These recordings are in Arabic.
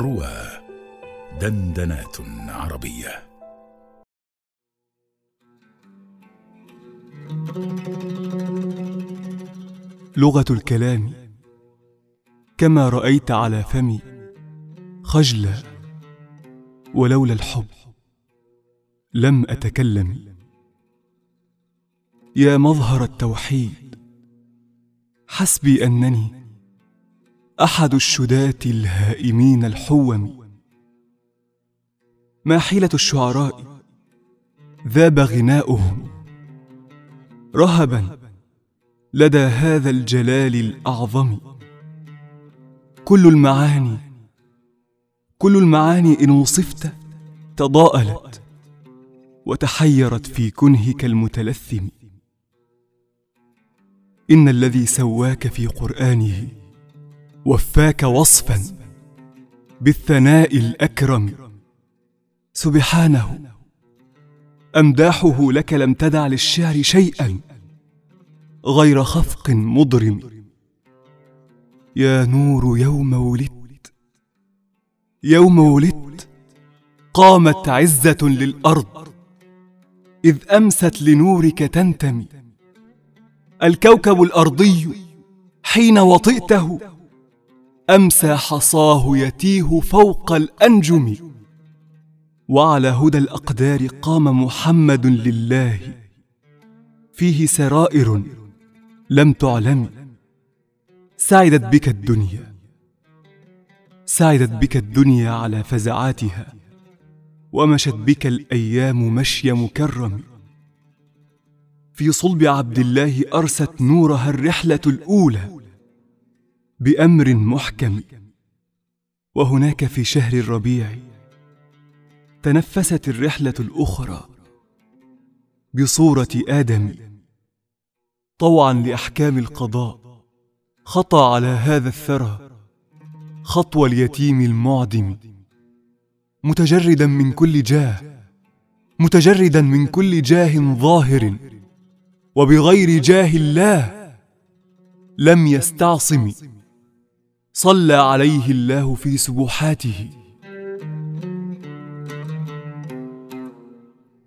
روى دندنات عربية. لغة الكلام كما رأيت على فمي خجلا ولولا الحب لم أتكلم. يا مظهر التوحيد حسبي أنني أحد الشداة الهائمين الحوم. ما حيلة الشعراء؟ ذاب غناؤهم. رهبا. لدى هذا الجلال الأعظم. كل المعاني كل المعاني إن وصفت تضاءلت وتحيرت في كنهك المتلثم. إن الذي سواك في قرآنه وفاك وصفا بالثناء الأكرم. سبحانه. أمداحه لك لم تدع للشعر شيئا غير خفق مضرم. يا نور يوم ولدت. يوم ولدت قامت عزة للأرض. إذ أمست لنورك تنتمي. الكوكب الأرضي حين وطئته أمسى حصاه يتيه فوق الأنجم. وعلى هدى الأقدار قام محمد لله. فيه سرائر لم تعلم. سعدت بك الدنيا. سعدت بك الدنيا على فزعاتها. ومشت بك الأيام مشي مكرم. في صلب عبد الله أرست نورها الرحلة الأولى. بأمر محكم. وهناك في شهر الربيع تنفست الرحلة الأخرى بصورة آدم. طوعا لأحكام القضاء. خطى على هذا الثرى خطوى اليتيم المعدم. متجردا من كل جاه. متجردا من كل جاه ظاهر. وبغير جاه الله لم يستعصم. صلى عليه الله في سبحاته.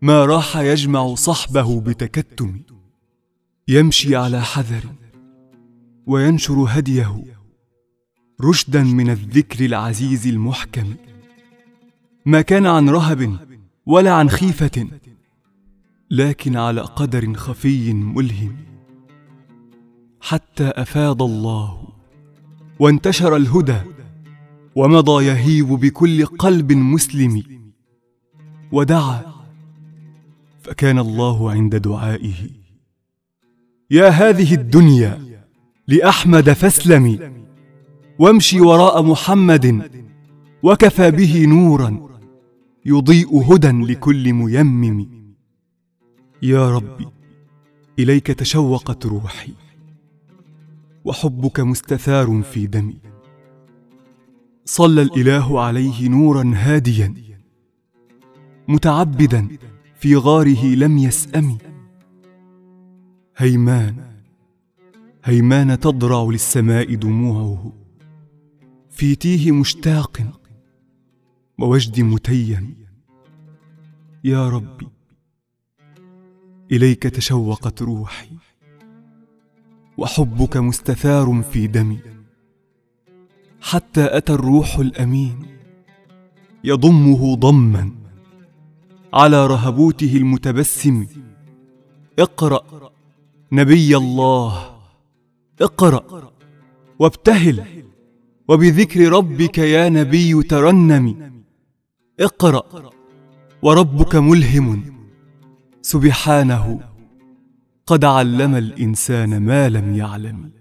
ما راح يجمع صحبه بتكتم. يمشي على حذر وينشر هديه. رشدا من الذكر العزيز المحكم. ما كان عن رهب ولا عن خيفة لكن على قدر خفي ملهم. حتى افاض الله وانتشر الهدى ومضى يهيب بكل قلب مسلم. ودعا فكان الله عند دعائه. يا هذه الدنيا لأحمد فاسلمي وامشي وراء محمد وكفى به نورا يضيء هدى لكل ميمم. يا ربي إليك تشوقت روحي. وحبك مستثار في دمي. صلى الإله عليه نورا هاديا متعبدا في غاره لم يسأم. هيمان هيمان تضرع للسماء دموعه. في تيه مشتاق ووجد متيم يا ربي إليك تشوقت روحي. وحبك مستثار في دمي. حتى أتى الروح الأمين. يضمه ضما. على رهبوته المتبسم. اقرأ نبي الله. اقرأ وابتهل. وبذكر ربك يا نبي ترنم. اقرأ وربك ملهم. سبحانه. قد علم الإنسان ما لم يعلم.